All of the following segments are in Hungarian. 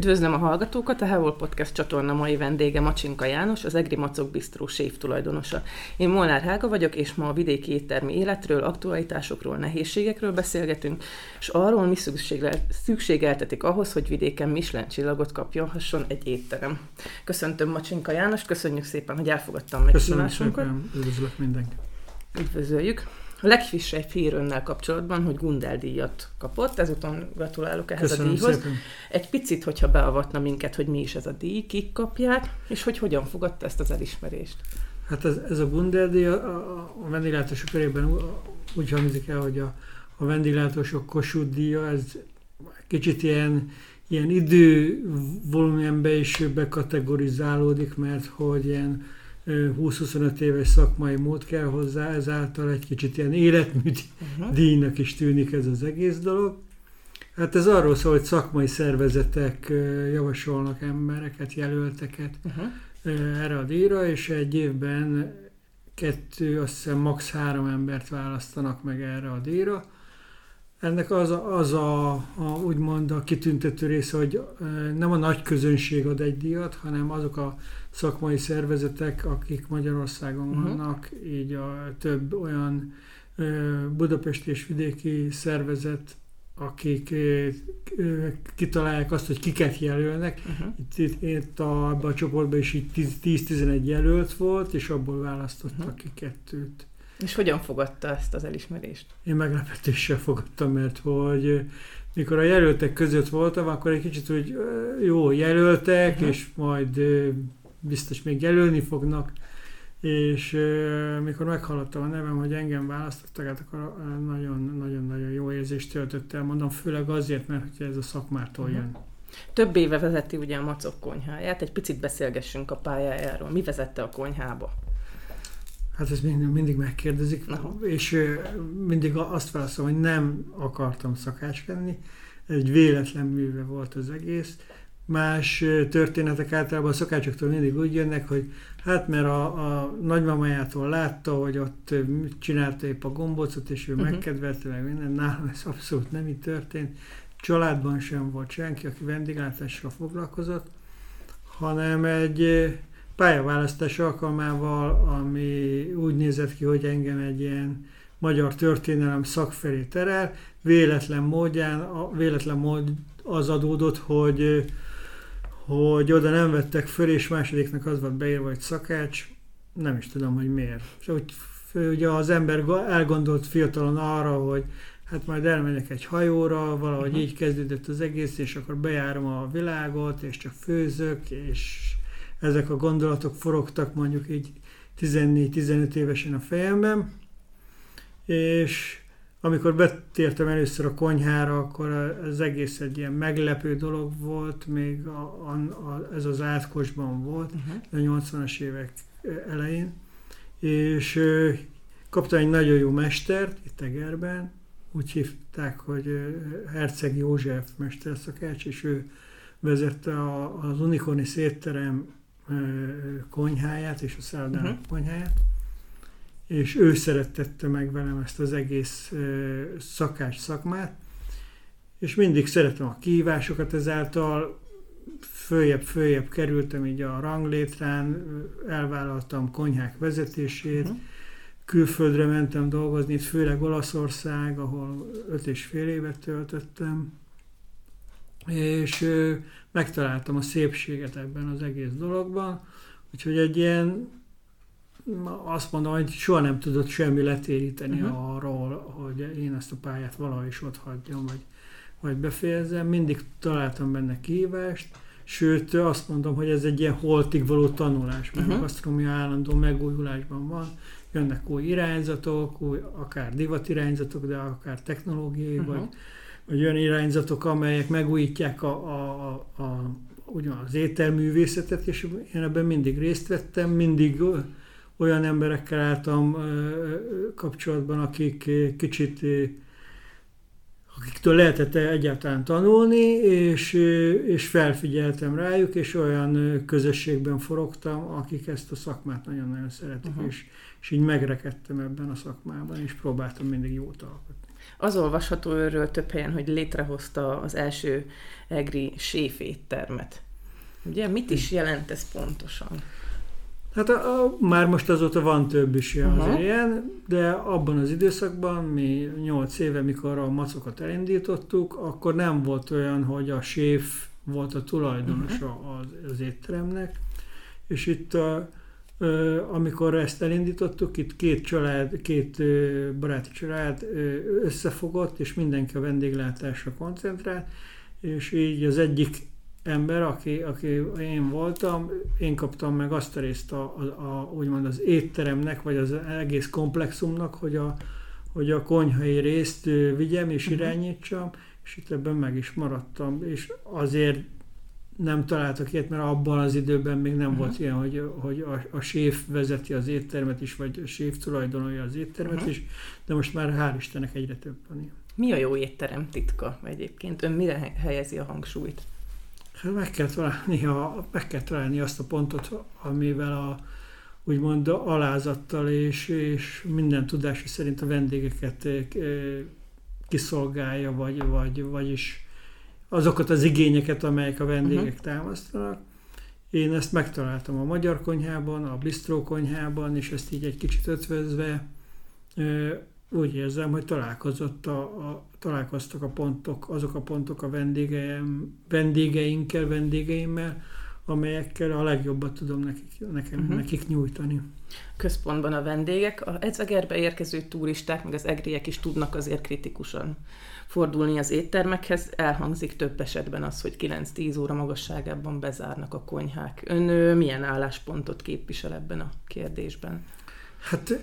Üdvözlöm a hallgatókat, a Hevol Podcast csatorna mai vendége Macsinka János, az Egri Macok Bistró séf tulajdonosa. Én Molnár Hága vagyok, és ma a vidéki éttermi életről, aktualitásokról, nehézségekről beszélgetünk, és arról mi szükségeltetik ahhoz, hogy vidéken Michelin csillagot kapjon hasson egy étterem. Köszöntöm Macsinka János, köszönjük szépen, hogy elfogadtam meghívásunkat. Köszönöm szépen, üdvözlök mindenkit. Üdvözöljük. A legfrissebb hír önnel kapcsolatban, hogy Gundel díjat kapott, ezúton gratulálok ehhez Köszönöm a díjhoz. Szépen. Egy picit, hogyha beavatna minket, hogy mi is ez a díj, kik kapják, és hogy hogyan fogadta ezt az elismerést. Hát ez, ez a Gundel díj a, a, a vendéglátósok körében úgy hangzik el, hogy a, a vendéglátósok Kossuth díja, ez kicsit ilyen, ilyen idővolumenbe is bekategorizálódik, mert hogy ilyen 20-25 éves szakmai mód kell hozzá, ezáltal egy kicsit ilyen életmű uh-huh. díjnak is tűnik ez az egész dolog. Hát ez arról szól, hogy szakmai szervezetek javasolnak embereket, jelölteket uh-huh. erre a díjra, és egy évben kettő, azt hiszem max. három embert választanak meg erre a díjra. Ennek az a, az a, a úgymond a kitüntető része, hogy nem a nagy közönség ad egy díjat, hanem azok a szakmai szervezetek, akik Magyarországon uh-huh. vannak, így a több olyan Budapest és vidéki szervezet, akik kitalálják azt, hogy kiket jelölnek. Uh-huh. Itt, itt, itt a, abban a csoportban is így 10-11 jelölt volt, és abból választottak uh-huh. ki kettőt. És hogyan fogadta ezt az elismerést? Én meglepetéssel fogadtam, mert hogy mikor a jelöltek között voltam, akkor egy kicsit úgy jó jelöltek, uh-huh. és majd biztos még jelölni fognak, és mikor meghallottam a nevem, hogy engem választottak, hát akkor nagyon-nagyon jó érzést töltött el, mondom, főleg azért, mert hogy ez a szakmától uh-huh. jön. Több éve vezeti ugye a Macok konyháját, egy picit beszélgessünk a pályájáról. Mi vezette a konyhába? Hát ezt mindig, mindig megkérdezik, Aha. és mindig azt válaszolom, hogy nem akartam szakács lenni, egy véletlen műve volt az egész, más történetek általában a szakácsoktól mindig úgy jönnek, hogy hát mert a, a nagymamájától látta, hogy ott csinálta épp a gombócot, és ő uh-huh. megkedvelte meg minden. Nálam ez abszolút nem így történt. Családban sem volt senki, aki vendéglátással foglalkozott, hanem egy pályaválasztás alkalmával, ami úgy nézett ki, hogy engem egy ilyen magyar történelem szak felé terel, véletlen módján, véletlen mód az adódott, hogy hogy oda nem vettek föl, és másodiknak az volt beírva, hogy szakács, nem is tudom, hogy miért. És úgy, ugye az ember elgondolt fiatalon arra, hogy hát majd elmegyek egy hajóra, valahogy uh-huh. így kezdődött az egész, és akkor bejárom a világot, és csak főzök, és ezek a gondolatok forogtak mondjuk így 14-15 évesen a fejemben, és amikor betértem először a konyhára, akkor az egész egy ilyen meglepő dolog volt, még a, a, a, ez az átkosban volt, uh-huh. a 80-as évek elején, és kaptam egy nagyon jó mestert itt Egerben, úgy hívták, hogy Herceg József mesterszakács, és ő vezette a, az Unikorni szétterem konyháját és a szállodának uh-huh. konyháját, és ő szerettette meg velem ezt az egész szakás szakmát, és mindig szeretem a kihívásokat ezáltal, följebb-följebb kerültem így a ranglétrán, elvállaltam konyhák vezetését, uh-huh. külföldre mentem dolgozni, főleg Olaszország, ahol öt és fél évet töltöttem, és megtaláltam a szépséget ebben az egész dologban, úgyhogy egy ilyen azt mondom, hogy soha nem tudott semmi letéríteni uh-huh. arról, hogy én ezt a pályát valahogy is ott hagyjam, vagy, vagy befejezzem. Mindig találtam benne kívást, sőt azt mondom, hogy ez egy ilyen holtig való tanulás, mert uh-huh. a gasztronómia állandó megújulásban van, jönnek új irányzatok, új, akár divat irányzatok, de akár technológiai, uh-huh. vagy, vagy olyan irányzatok, amelyek megújítják a, a, a, a ugyan az ételművészetet, és én ebben mindig részt vettem, mindig olyan emberekkel álltam kapcsolatban, akik kicsit akiktől lehetett egyáltalán tanulni, és, és felfigyeltem rájuk, és olyan közösségben forogtam, akik ezt a szakmát nagyon-nagyon szeretik, uh-huh. és, és így megrekedtem ebben a szakmában, és próbáltam mindig jót alkotni. Az olvasható őről több helyen, hogy létrehozta az első egri séféttermet. Ugye mit is jelent ez pontosan? Hát a, a, már most azóta van több is uh-huh. az ilyen, de abban az időszakban, mi 8 éve, mikor a macokat elindítottuk, akkor nem volt olyan, hogy a séf volt a tulajdonosa uh-huh. az, az étteremnek, és itt a, amikor ezt elindítottuk, itt két család, két baráti család összefogott, és mindenki a vendéglátásra koncentrált, és így az egyik ember, aki, aki én voltam, én kaptam meg azt a részt a, a, a, úgymond az étteremnek, vagy az egész komplexumnak, hogy a, hogy a konyhai részt vigyem és uh-huh. irányítsam, és itt ebben meg is maradtam, és azért nem találtak ilyet, mert abban az időben még nem uh-huh. volt ilyen, hogy, hogy a, a séf vezeti az éttermet is, vagy a séf tulajdonolja az éttermet uh-huh. is, de most már hál' Istennek egyre több van ilyen. Mi a jó étterem titka egyébként? Ön mire helyezi a hangsúlyt? Hát meg kell találni, a, meg kell találni azt a pontot, amivel a, úgymond alázattal és, és minden tudása szerint a vendégeket eh, kiszolgálja, vagy, vagy, vagyis azokat az igényeket, amelyek a vendégek uh-huh. támasztanak. Én ezt megtaláltam a magyar konyhában, a bistró konyhában, és ezt így egy kicsit ötvözve úgy érzem, hogy találkozott a, a, találkoztak a pontok, azok a pontok a vendégeim, vendégeinkkel, vendégeimmel, amelyekkel a legjobbat tudom nekik, nekem, uh-huh. nekik nyújtani. Központban a vendégek, a Ezegerbe érkező turisták, meg az egriek is tudnak azért kritikusan fordulni az éttermekhez. Elhangzik több esetben az, hogy 9-10 óra magasságában bezárnak a konyhák. Ön milyen álláspontot képvisel ebben a kérdésben? Hát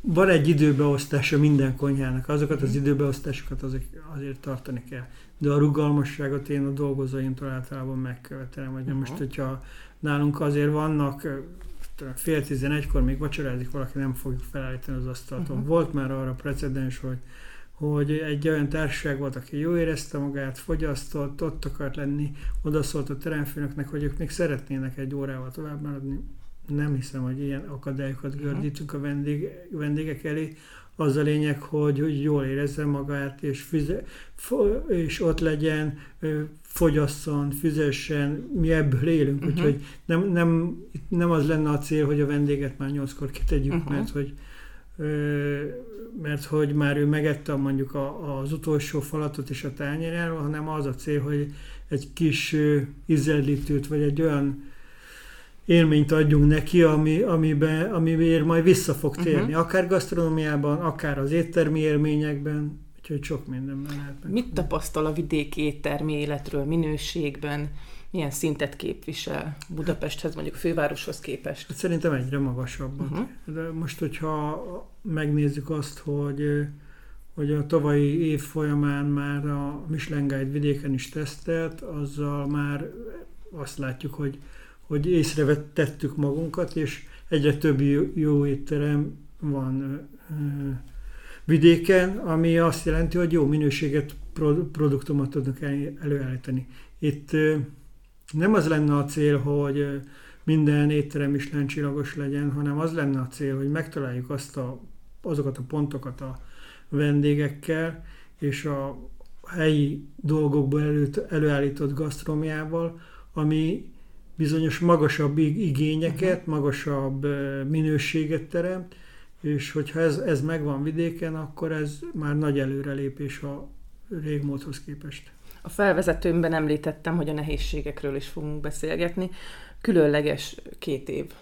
van egy időbeosztása minden konyhának, azokat az időbeosztásokat azért, azért tartani kell. De a rugalmasságot én a dolgozóimtól általában megkövetelem, hogy uh-huh. most, hogyha nálunk azért vannak fél tizenegykor még vacsorázik valaki, nem fogjuk felállítani az asztalt. Uh-huh. Volt már arra precedens, hogy hogy egy olyan társaság volt, aki jó érezte magát, fogyasztott, ott akart lenni, odaszólt a teremfőnöknek, hogy ők még szeretnének egy órával tovább maradni. Nem hiszem, hogy ilyen akadályokat mhm. gördítünk a vendég, vendégek elé. Az a lényeg, hogy, hogy jól érezze magát, és, füze, és ott legyen, fogyasszon, fizessen, mi ebből élünk, uh-huh. úgyhogy nem, nem, nem az lenne a cél, hogy a vendéget már nyolckor kitegyük, uh-huh. mert hogy mert hogy már ő megette mondjuk a, az utolsó falatot és a tányérjáról, hanem az a cél, hogy egy kis ízlelítőt, vagy egy olyan élményt adjunk neki, ami, amiben, amiért majd vissza fog mhm. térni, uh-huh. akár gasztronómiában, akár az éttermi élményekben, úgyhogy sok mindenben lehet. Mit tapasztal a vidéki éttermi életről, minőségben? milyen szintet képvisel Budapesthez, mondjuk fővároshoz képest? Hát szerintem egyre magasabbat. Uh-huh. De most, hogyha megnézzük azt, hogy hogy a tavalyi év folyamán már a Michelin Guide vidéken is tesztelt, azzal már azt látjuk, hogy, hogy észrevetettük magunkat, és egyre több jó étterem van vidéken, ami azt jelenti, hogy jó minőséget, produktumot tudnak előállítani. Itt nem az lenne a cél, hogy minden étterem is csillagos legyen, hanem az lenne a cél, hogy megtaláljuk azt a, azokat a pontokat a vendégekkel, és a helyi dolgokból elő, előállított gasztromiával, ami bizonyos magasabb igényeket, uh-huh. magasabb minőséget teremt, és hogyha ez, ez megvan vidéken, akkor ez már nagy előrelépés a régmódhoz képest. A felvezetőmben említettem, hogy a nehézségekről is fogunk beszélgetni. Különleges két év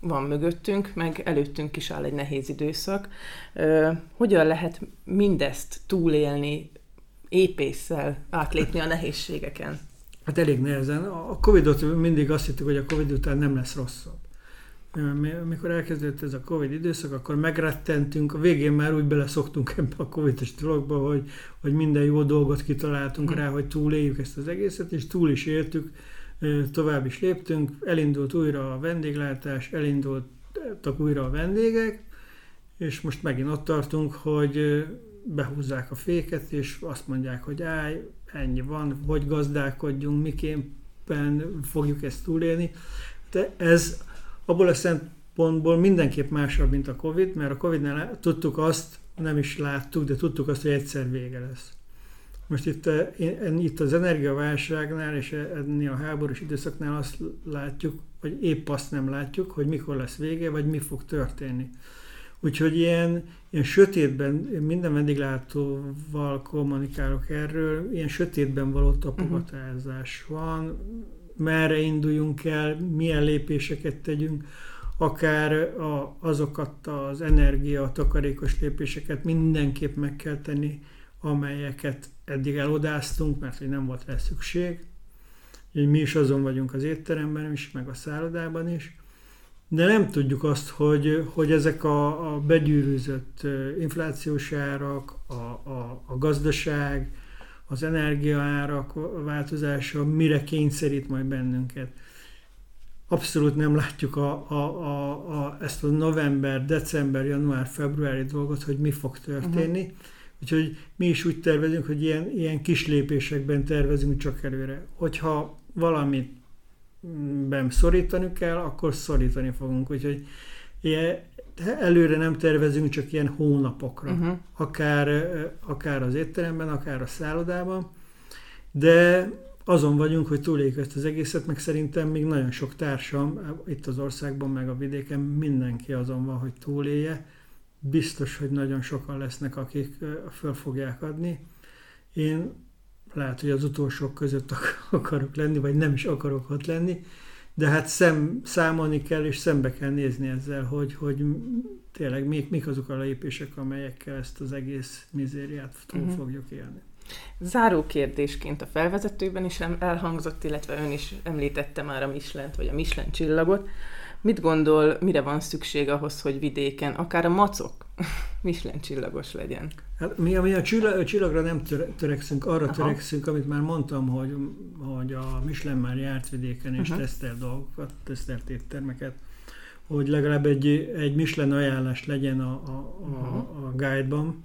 van mögöttünk, meg előttünk is áll egy nehéz időszak. Hogyan lehet mindezt túlélni, épésszel átlépni a nehézségeken? Hát elég nehezen. A Covid-ot mindig azt hittük, hogy a Covid után nem lesz rosszabb. Mikor elkezdődött ez a Covid időszak, akkor megrettentünk, a végén már úgy beleszoktunk ebbe a Covid-es dologba, hogy, hogy minden jó dolgot kitaláltunk rá, hogy túléljük ezt az egészet, és túl is éltük, tovább is léptünk, elindult újra a vendéglátás, elindultak újra a vendégek, és most megint ott tartunk, hogy behúzzák a féket, és azt mondják, hogy állj, ennyi van, hogy gazdálkodjunk, miképpen fogjuk ezt túlélni. De ez abból a szempontból mindenképp másabb, mint a Covid, mert a Covid-nál tudtuk azt, nem is láttuk, de tudtuk azt, hogy egyszer vége lesz. Most itt, itt az energiaválságnál és ennél a háborús időszaknál azt látjuk, vagy épp azt nem látjuk, hogy mikor lesz vége, vagy mi fog történni. Úgyhogy ilyen, ilyen sötétben, minden vendéglátóval kommunikálok erről, ilyen sötétben való tapogatázás uh-huh. van, merre induljunk el, milyen lépéseket tegyünk, akár a, azokat az energia, takarékos lépéseket mindenképp meg kell tenni, amelyeket eddig elodáztunk, mert hogy nem volt rá szükség. Mi is azon vagyunk az étteremben is, meg a szállodában is de nem tudjuk azt, hogy, hogy ezek a, a begyűrűzött inflációs árak, a, a, a gazdaság, az energiaárak változása mire kényszerít majd bennünket. Abszolút nem látjuk a, a, a, a, ezt a november, december, január, februári dolgot, hogy mi fog történni. Uh-huh. Úgyhogy mi is úgy tervezünk, hogy ilyen, ilyen kis lépésekben tervezünk csak előre. Hogyha valamit ben szorítani kell, akkor szorítani fogunk. Úgyhogy ilyen, előre nem tervezünk csak ilyen hónapokra. Uh-huh. Akár, akár az étteremben, akár a szállodában. De azon vagyunk, hogy túléljük ezt az egészet, meg szerintem még nagyon sok társam itt az országban, meg a vidéken mindenki azon van, hogy túlélje. Biztos, hogy nagyon sokan lesznek, akik föl fogják adni. Én lehet, hogy az utolsók között akarok lenni, vagy nem is akarok ott lenni, de hát szem, számolni kell, és szembe kell nézni ezzel, hogy, hogy tényleg mik, mik azok a lépések, amelyekkel ezt az egész mizériát túl uh-huh. fogjuk élni. Záró kérdésként a felvezetőben is elhangzott, illetve ön is említette már a michelin vagy a Michelin csillagot. Mit gondol, mire van szükség ahhoz, hogy vidéken, akár a macok Michelin csillagos legyen? Hát mi, mi a csillagra nem törekszünk, arra Aha. törekszünk, amit már mondtam, hogy, hogy a Michelin már járt vidéken és uh-huh. tesztelt dolgokat, tesztelt éttermeket, hogy legalább egy, egy Michelin ajánlás legyen a, a, uh-huh. a guide-ban.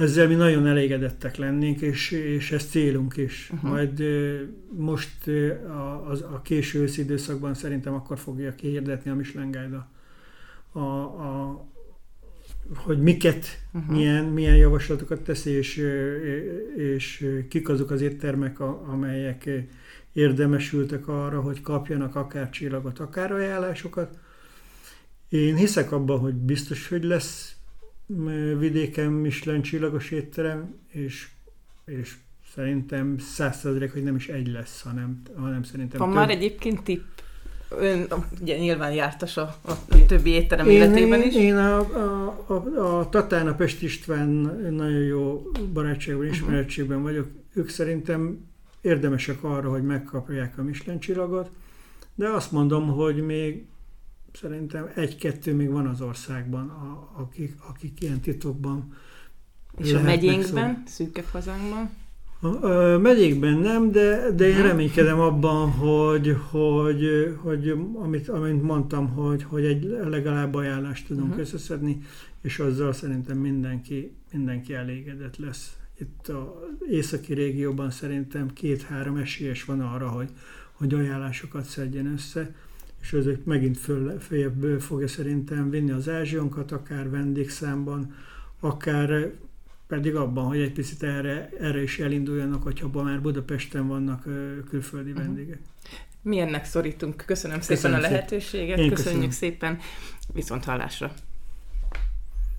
Ezzel mi nagyon elégedettek lennénk, és, és ez célunk is. Uh-huh. Majd most a, a, a késő időszakban szerintem akkor fogja kihirdetni a Michelin Guide a, a, a hogy miket, uh-huh. milyen, milyen javaslatokat tesz, és, és kik azok az éttermek, amelyek érdemesültek arra, hogy kapjanak akár csillagot, akár ajánlásokat. Én hiszek abban, hogy biztos, hogy lesz vidéken Michelin csillagos étterem, és, és szerintem százszerzelék, hogy nem is egy lesz, hanem, hanem szerintem Van több. már egyébként tipp ön ugye nyilván jártas a, a többi étterem én, életében is. Én a, a, a, a Tatán, a Pest István nagyon jó barátságban, mhm. ismerettségben uh-huh. vagyok. Ők szerintem érdemesek arra, hogy megkapják a Michelin csillagot, de azt mondom, hogy még szerintem egy-kettő még van az országban, a, akik, akik ilyen titokban És a megyénkben, szűkebb hazánkban? A megyékben nem, de, de én reménykedem abban, hogy, hogy, hogy amit, amit mondtam, hogy, hogy egy legalább ajánlást tudunk uh-huh. összeszedni, és azzal szerintem mindenki, mindenki elégedett lesz. Itt az északi régióban szerintem két-három esélyes van arra, hogy, hogy ajánlásokat szedjen össze, és ezek megint föl, följebb fogja szerintem vinni az ázsionkat, akár vendégszámban, akár pedig abban, hogy egy picit erre, erre is elinduljanak, hogyha már Budapesten vannak külföldi uh-huh. vendégek. Mi ennek szorítunk. Köszönöm szépen köszönöm a lehetőséget, szépen. köszönjük köszönöm. szépen, viszont hallásra.